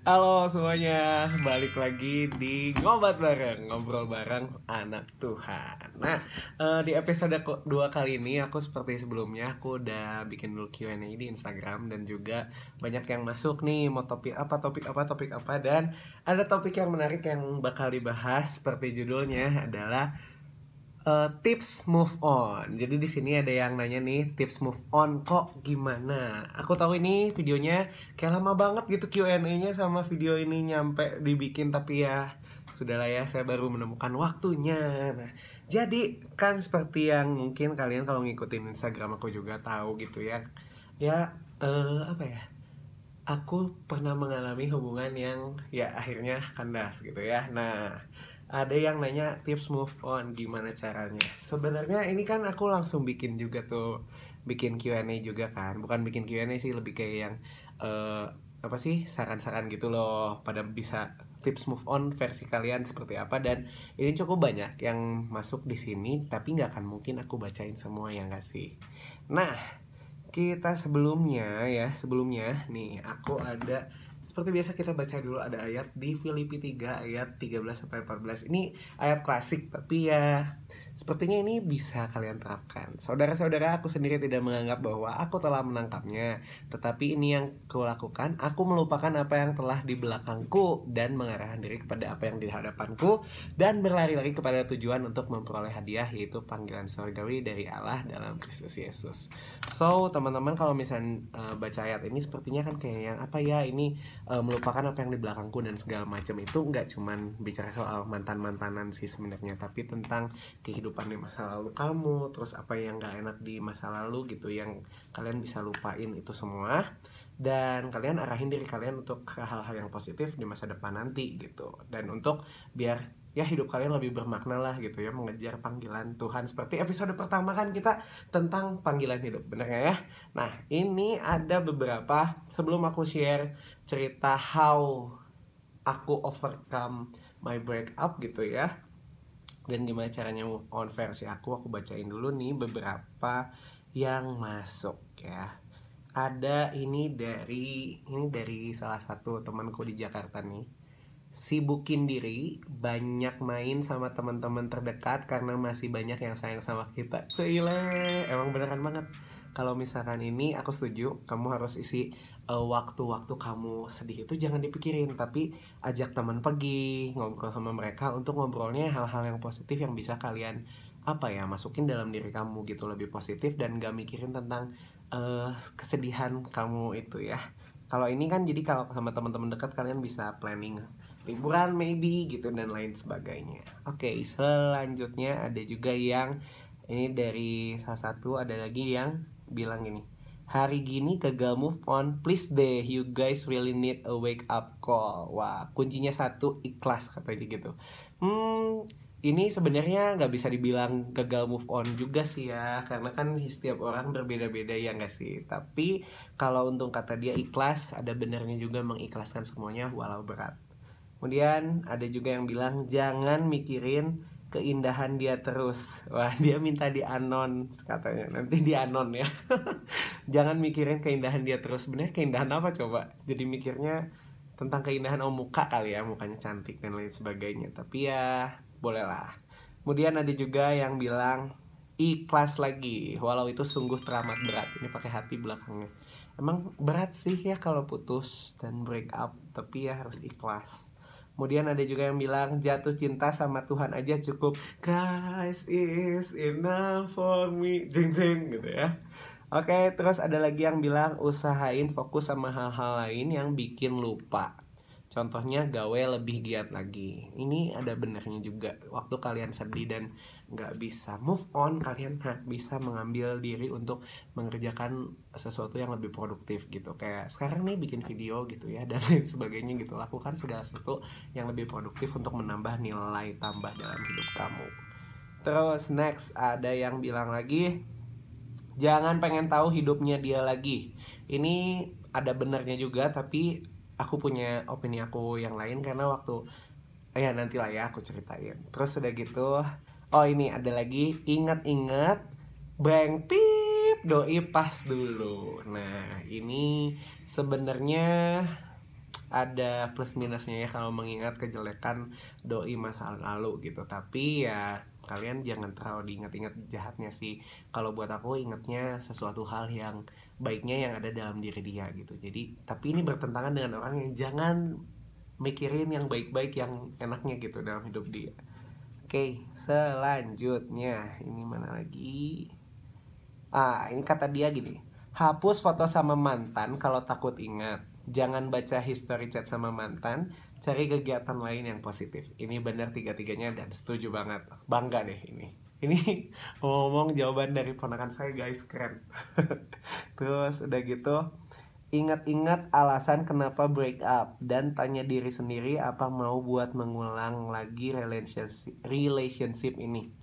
Halo semuanya, balik lagi di ngobat bareng, ngobrol bareng anak Tuhan. Nah, eh, di episode dua kali ini aku seperti sebelumnya aku udah bikin dulu Q&A di Instagram dan juga banyak yang masuk nih mau topik apa topik apa topik apa dan ada topik yang menarik yang bakal dibahas seperti judulnya adalah eh, tips move on. Jadi di sini ada yang nanya nih tips move on kok gimana? Aku tahu ini videonya kayak lama banget gitu Q&A-nya sama video ini nyampe dibikin tapi ya sudahlah ya saya baru menemukan waktunya. Nah, jadi kan seperti yang mungkin kalian kalau ngikutin Instagram aku juga tahu gitu ya. Ya eh, apa ya? Aku pernah mengalami hubungan yang ya akhirnya kandas gitu ya. Nah, ada yang nanya tips move on gimana caranya? Sebenarnya ini kan aku langsung bikin juga tuh bikin Q&A juga kan. Bukan bikin Q&A sih lebih kayak yang eh, apa sih saran-saran gitu loh. Pada bisa tips move on versi kalian seperti apa. Dan ini cukup banyak yang masuk di sini tapi nggak akan mungkin aku bacain semua yang kasih nah kita sebelumnya ya sebelumnya nih aku ada seperti biasa kita baca dulu ada ayat di Filipi 3 ayat 13 sampai 14. Ini ayat klasik tapi ya sepertinya ini bisa kalian terapkan. Saudara-saudara, aku sendiri tidak menganggap bahwa aku telah menangkapnya, tetapi ini yang kulakukan, aku melupakan apa yang telah di belakangku dan mengarahkan diri kepada apa yang di hadapanku dan berlari-lari kepada tujuan untuk memperoleh hadiah yaitu panggilan surgawi dari Allah dalam Kristus Yesus. So, teman-teman kalau misalnya eh, baca ayat ini sepertinya kan kayak yang apa ya ini eh, melupakan apa yang di belakangku dan segala macam itu nggak cuman bicara soal mantan-mantanan sih sebenarnya tapi tentang kehidupan di masa lalu kamu terus apa yang nggak enak di masa lalu gitu yang kalian bisa lupain itu semua. Dan kalian arahin diri kalian untuk ke hal-hal yang positif di masa depan nanti gitu. Dan untuk biar ya hidup kalian lebih bermakna lah gitu ya mengejar panggilan Tuhan. Seperti episode pertama kan kita tentang panggilan hidup bener nggak ya? Nah ini ada beberapa sebelum aku share cerita how aku overcome my breakup gitu ya dan gimana caranya move on versi aku aku bacain dulu nih beberapa yang masuk ya. Ada ini dari ini dari salah satu temanku di Jakarta nih. Sibukin diri banyak main sama teman-teman terdekat karena masih banyak yang sayang sama kita. Cile emang beneran banget. Kalau misalkan ini aku setuju kamu harus isi eh, waktu-waktu kamu sedih itu jangan dipikirin tapi ajak teman pergi ngobrol sama mereka untuk ngobrolnya hal-hal yang positif yang bisa kalian apa ya masukin dalam diri kamu gitu lebih positif dan gak mikirin tentang eh, kesedihan kamu itu ya. Kalau ini kan jadi kalau sama teman-teman dekat kalian bisa planning liburan maybe gitu dan lain sebagainya. Oke selanjutnya ada juga yang ini dari salah satu ada lagi yang bilang gini hari gini gagal move on. Please deh you guys really need a wake up call. Wah kuncinya satu ikhlas katanya gitu. Hmm ini sebenarnya nggak bisa dibilang gagal move on juga sih ya karena kan setiap orang berbeda-beda ya nggak sih? Tapi kalau untuk kata dia ikhlas ada benernya juga mengikhlaskan semuanya walau berat. Kemudian ada juga yang bilang jangan mikirin keindahan dia terus. Wah dia minta di anon katanya. Nanti di anon ya. Jangan mikirin keindahan dia terus. Sebenarnya keindahan apa coba? Jadi mikirnya tentang keindahan oh muka kali ya mukanya cantik dan lain sebagainya. Tapi ya boleh lah kemudian ada juga yang bilang ikhlas lagi. Walau itu sungguh teramat berat. Ini pakai hati belakangnya. Emang berat sih ya kalau putus dan break up tapi ya harus ikhlas Kemudian ada juga yang bilang jatuh cinta sama Tuhan aja cukup. Christ is enough for me. Jeng jeng gitu ya. Oke terus ada lagi yang bilang usahain fokus sama hal-hal lain yang bikin lupa. Contohnya gawe lebih giat lagi. Ini ada benernya juga. Waktu kalian sedih dan nggak bisa move on Kalian bisa mengambil diri untuk mengerjakan sesuatu yang lebih produktif gitu. Kayak sekarang nih bikin video gitu ya Dan lain sebagainya gitu. Lakukan segala sesuatu yang lebih produktif untuk menambah nilai tambah dalam hidup kamu. Terus next ada yang bilang lagi Jangan pengen tahu hidupnya dia lagi. Ini ada benernya juga tapi aku punya opini aku yang lain karena waktu ya nanti lah ya aku ceritain. Terus udah gitu oh ini ada lagi. Ingat-ingat bang pip doi pas dulu. Nah ini sebenarnya ada plus minusnya ya kalau mengingat kejelekan doi masa lalu gitu. Tapi ya kalian jangan terlalu diingat-ingat jahatnya sih. Kalau buat aku ingatnya sesuatu hal yang baiknya yang ada dalam diri dia gitu. Jadi tapi ini bertentangan dengan orang yang jangan mikirin yang baik-baik yang enaknya gitu dalam hidup dia oke selanjutnya ini mana lagi ah ini kata dia gini hapus foto sama mantan kalau takut ingat jangan baca history chat sama mantan, cari kegiatan lain yang positif. Ini benar tiga-tiganya dan setuju banget. Bangga deh ini. Ini ngomong jawaban dari ponakan saya guys, keren. Terus udah gitu, ingat-ingat alasan kenapa break up dan tanya diri sendiri apa mau buat mengulang lagi relationship ini.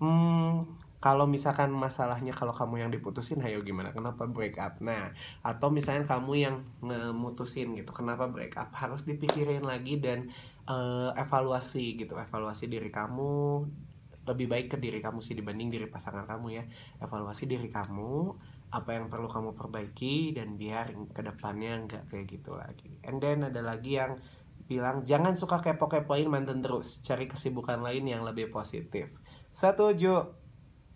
Hmm, kalau misalkan masalahnya kalau kamu yang diputusin ayo gimana? Kenapa break up? Nah atau misalnya kamu yang ngemutusin gitu kenapa break up? Harus dipikirin lagi dan uh, evaluasi gitu evaluasi diri kamu. Lebih baik ke diri kamu sih dibanding diri pasangan kamu ya. Evaluasi diri kamu apa yang perlu kamu perbaiki dan biar ke depannya nggak kayak gitu lagi and then ada lagi yang bilang jangan suka kepo-kepoin mantan terus cari kesibukan lain yang lebih positif setuju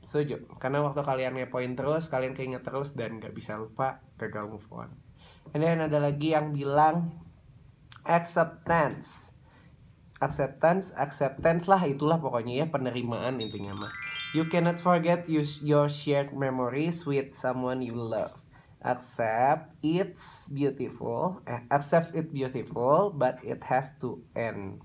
Setuju, karena waktu kalian ngepoin terus, kalian keinget terus dan gak bisa lupa gagal move on. And then ada lagi yang bilang acceptance. Acceptance, acceptance lah itulah pokoknya ya penerimaan intinya mah. You cannot forget your shared memories with someone you love. Accept it's beautiful, eh, accepts it beautiful, but it has to end.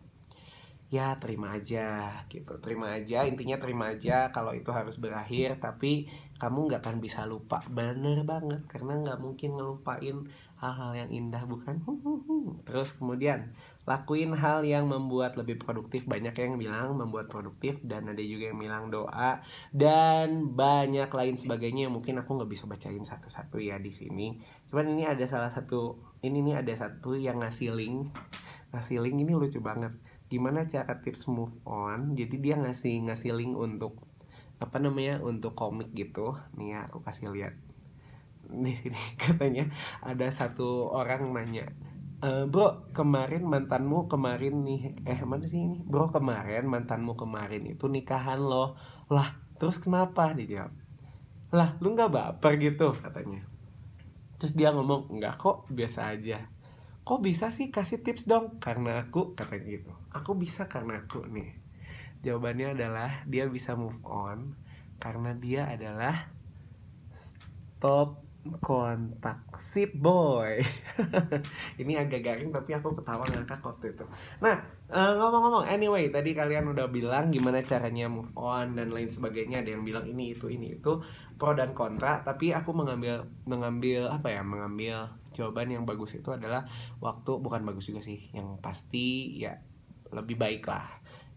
Ya terima aja gitu. Terima aja intinya terima aja kalau itu harus berakhir tapi kamu nggak akan bisa lupa. Bener banget karena nggak mungkin ngelupain hal-hal yang indah bukan? Terus kemudian lakuin hal yang membuat lebih produktif. Banyak yang bilang membuat produktif dan ada juga yang bilang doa dan banyak lain sebagainya yang mungkin aku nggak bisa bacain satu-satu ya di sini. Cuman ini ada salah satu ini nih ada satu yang ngasih link ngasih link ini lucu banget. Gimana cara tips move on? Jadi dia ngasih ngasih link untuk apa namanya untuk komik gitu. Nih ya aku kasih lihat. Di sini katanya ada satu orang nanya e, bro kemarin mantanmu kemarin nih eh mana sih ini? Bro kemarin mantanmu kemarin itu nikahan loh lah terus kenapa? Dijawab lah lu nggak baper gitu katanya. Terus dia ngomong enggak kok biasa aja. Kok bisa sih? Kasih tips dong. Karena aku kata gitu. Aku bisa karena aku nih. Jawabannya adalah dia bisa move on karena dia adalah stop kontak. Sip boy. Ini agak garing tapi aku ketawa ngangkat waktu itu. Nah ngomong ngomong-ngomong anyway tadi kalian udah bilang gimana caranya move on dan lain sebagainya. Ada yang bilang ini itu ini itu. Pro dan kontra. Tapi aku mengambil mengambil apa ya mengambil jawaban yang bagus itu adalah waktu bukan bagus juga sih yang pasti ya lebih baik lah.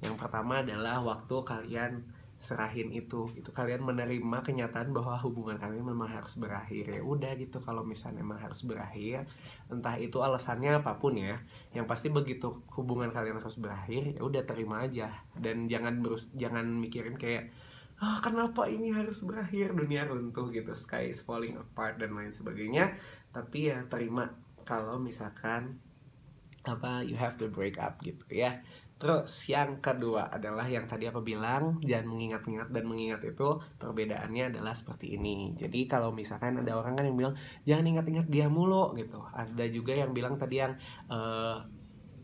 Yang pertama adalah waktu kalian serahin itu itu kalian menerima kenyataan bahwa hubungan kalian memang harus berakhir. Ya udah gitu. Kalau misalnya memang harus berakhir entah itu alasannya apa pun ya yang pasti begitu hubungan kalian harus berakhir ya udah terima aja. Dan jangan berus jangan mikirin kayak ah kenapa ini harus berakhir? Dunia runtuh gitu. Sky is falling apart dan lain sebagainya. Tapi ya terima kalau misalkan apa you have to break up gitu ya Terus yang kedua adalah yang tadi aku bilang jangan mengingat-ingat dan mengingat itu perbedaannya adalah seperti ini. Jadi kalau misalkan ada orang kan yang bilang jangan ingat-ingat dia mulu gitu. Ada juga yang bilang tadi yang uh,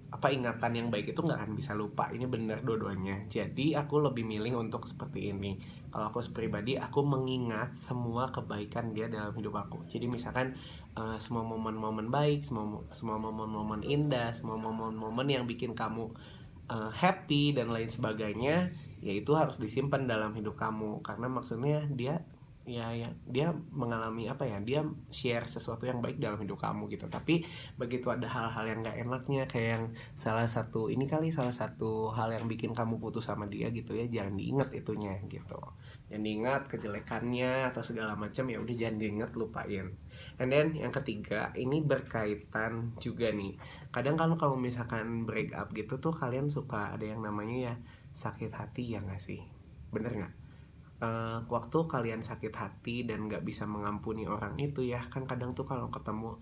apa ingatan yang baik itu nggak akan bisa lupa ini benar dua-duanya jadi aku lebih milih untuk seperti ini kalau aku pribadi aku mengingat semua kebaikan dia dalam hidup aku jadi misalkan uh, semua momen-momen baik semua semua momen-momen indah semua momen-momen yang bikin kamu uh, happy dan lain sebagainya ya itu harus disimpan dalam hidup kamu. Karena maksudnya dia ya ya. Dia mengalami apa ya dia share sesuatu yang baik dalam hidup kamu gitu. Tapi begitu ada hal-hal yang gak enaknya kayak yang salah satu ini kali salah satu hal yang bikin kamu putus sama dia gitu ya jangan diingat itunya gitu. Jangan diingat kejelekannya atau segala macam ya udah jangan diingat lupain. And then yang ketiga ini berkaitan juga nih. Kadang kan kalau misalkan break up gitu tuh kalian suka ada yang namanya ya sakit hati ya gak sih? Bener nggak uh, waktu kalian sakit hati dan nggak bisa mengampuni orang itu ya kan kadang tuh kalau ketemu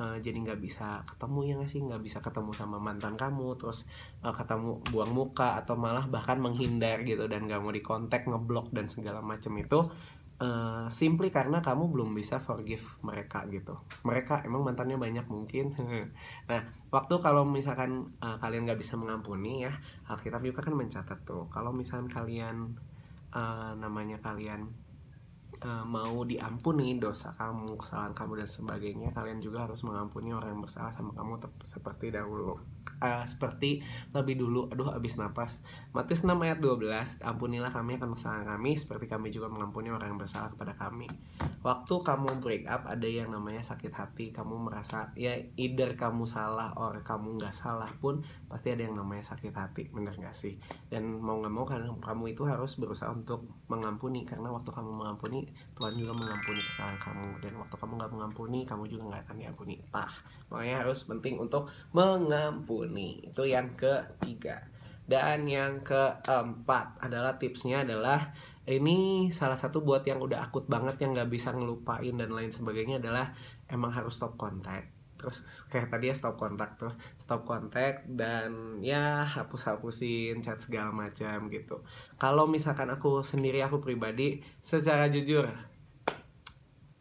uh, jadi nggak bisa ketemu ya nggak sih? Nggak bisa ketemu sama mantan kamu terus uh, ketemu buang muka atau malah bahkan menghindar gitu dan nggak mau dikontak ngeblok dan segala macam itu uh, simply karena kamu belum bisa forgive mereka gitu. Mereka emang mantannya banyak mungkin. Nah waktu kalau misalkan uh, kalian nggak bisa mengampuni ya Alkitab juga kan mencatat tuh kalau misalkan kalian uh, namanya kalian uh, mau diampuni dosa kamu, kesalahan kamu dan sebagainya, kalian juga harus mengampuni orang yang bersalah sama kamu seperti dahulu. Uh, seperti lebih dulu, aduh habis napas. Matius 6 ayat 12, ampunilah kami akan kesalahan kami seperti kami juga mengampuni orang yang bersalah kepada kami. Waktu kamu break up ada yang namanya sakit hati, kamu merasa ya either kamu salah or kamu nggak salah pun pasti ada yang namanya sakit hati, bener gak sih? Dan mau nggak mau kan kamu itu harus berusaha untuk mengampuni karena waktu kamu mengampuni Tuhan juga mengampuni kesalahan kamu dan waktu nggak mengampuni kamu juga nggak akan diampuni. Tah makanya harus penting untuk mengampuni. Itu yang ketiga. Dan yang keempat adalah tipsnya adalah ini salah satu buat yang udah akut banget yang nggak bisa ngelupain dan lain sebagainya adalah emang harus stop kontak. Terus kayak tadi ya stop kontak tuh. Stop kontak dan ya hapus hapusin chat segala macam gitu. Kalau misalkan aku sendiri aku pribadi secara jujur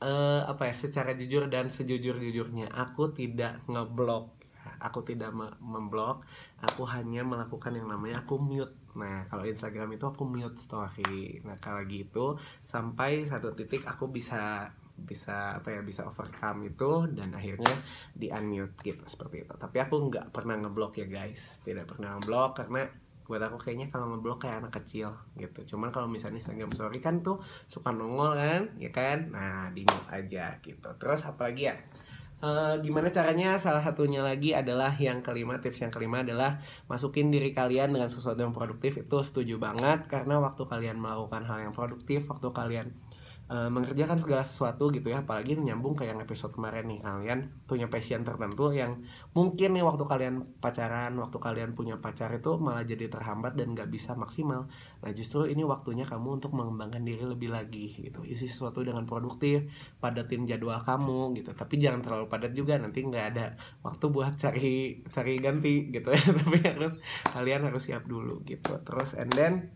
uh, apa ya secara jujur dan sejujur jujurnya aku tidak ngeblok. Aku tidak memblok. Aku hanya melakukan yang namanya aku mute. Nah kalau Instagram itu aku mute story. Nah kalau gitu sampai satu titik aku bisa bisa apa ya bisa overcome itu dan akhirnya di unmute gitu seperti itu. Tapi aku nggak pernah ngeblok ya guys. Tidak pernah ngeblok karena buat aku kayaknya kalau ngeblok kayak anak kecil gitu. Cuman kalau misalnya Instagram story kan tuh suka nongol kan ya kan? Nah di mute aja gitu. Terus apalagi ya? Uh, gimana caranya? Salah satunya lagi adalah yang kelima, tips yang kelima adalah masukin diri kalian dengan sesuatu yang produktif. Itu setuju banget karena waktu kalian melakukan hal yang produktif, waktu kalian uh, mengerjakan segala sesuatu gitu ya. Apalagi nyambung ke yang episode kemarin nih kalian punya passion tertentu yang mungkin nih waktu kalian pacaran waktu kalian punya pacar itu malah jadi terhambat dan nggak bisa maksimal. Nah justru ini waktunya kamu untuk mengembangkan diri lebih lagi gitu. Isi sesuatu dengan produktif padatin jadwal kamu gitu. Tapi jangan terlalu padat juga nanti nggak ada waktu buat cari cari ganti gitu ya. Tapi harus kalian harus siap dulu gitu. Terus and then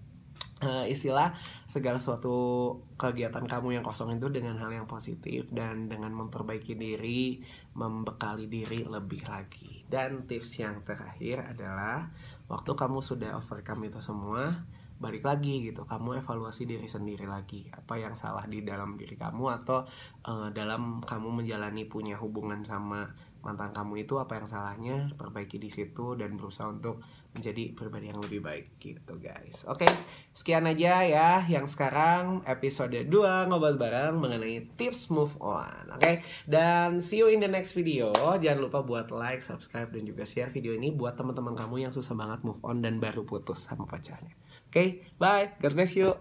uh, istilah segala suatu kegiatan kamu yang kosong itu dengan hal yang positif dan dengan memperbaiki diri, membekali diri lebih lagi. Dan tips yang terakhir adalah waktu kamu sudah overcome itu semua, balik lagi gitu. Kamu evaluasi diri sendiri lagi. Apa yang salah di dalam diri kamu atau uh, dalam kamu menjalani punya hubungan sama mantan kamu itu apa yang salahnya perbaiki di situ dan berusaha untuk menjadi pribadi yang lebih baik gitu guys. Oke sekian aja ya yang sekarang episode 2 ngobrol bareng mengenai tips move on oke? Dan see you in the next video. Jangan lupa buat like subscribe dan juga share video ini buat teman-teman kamu yang susah banget move on dan baru putus sama pacarnya. Oke bye. God bless you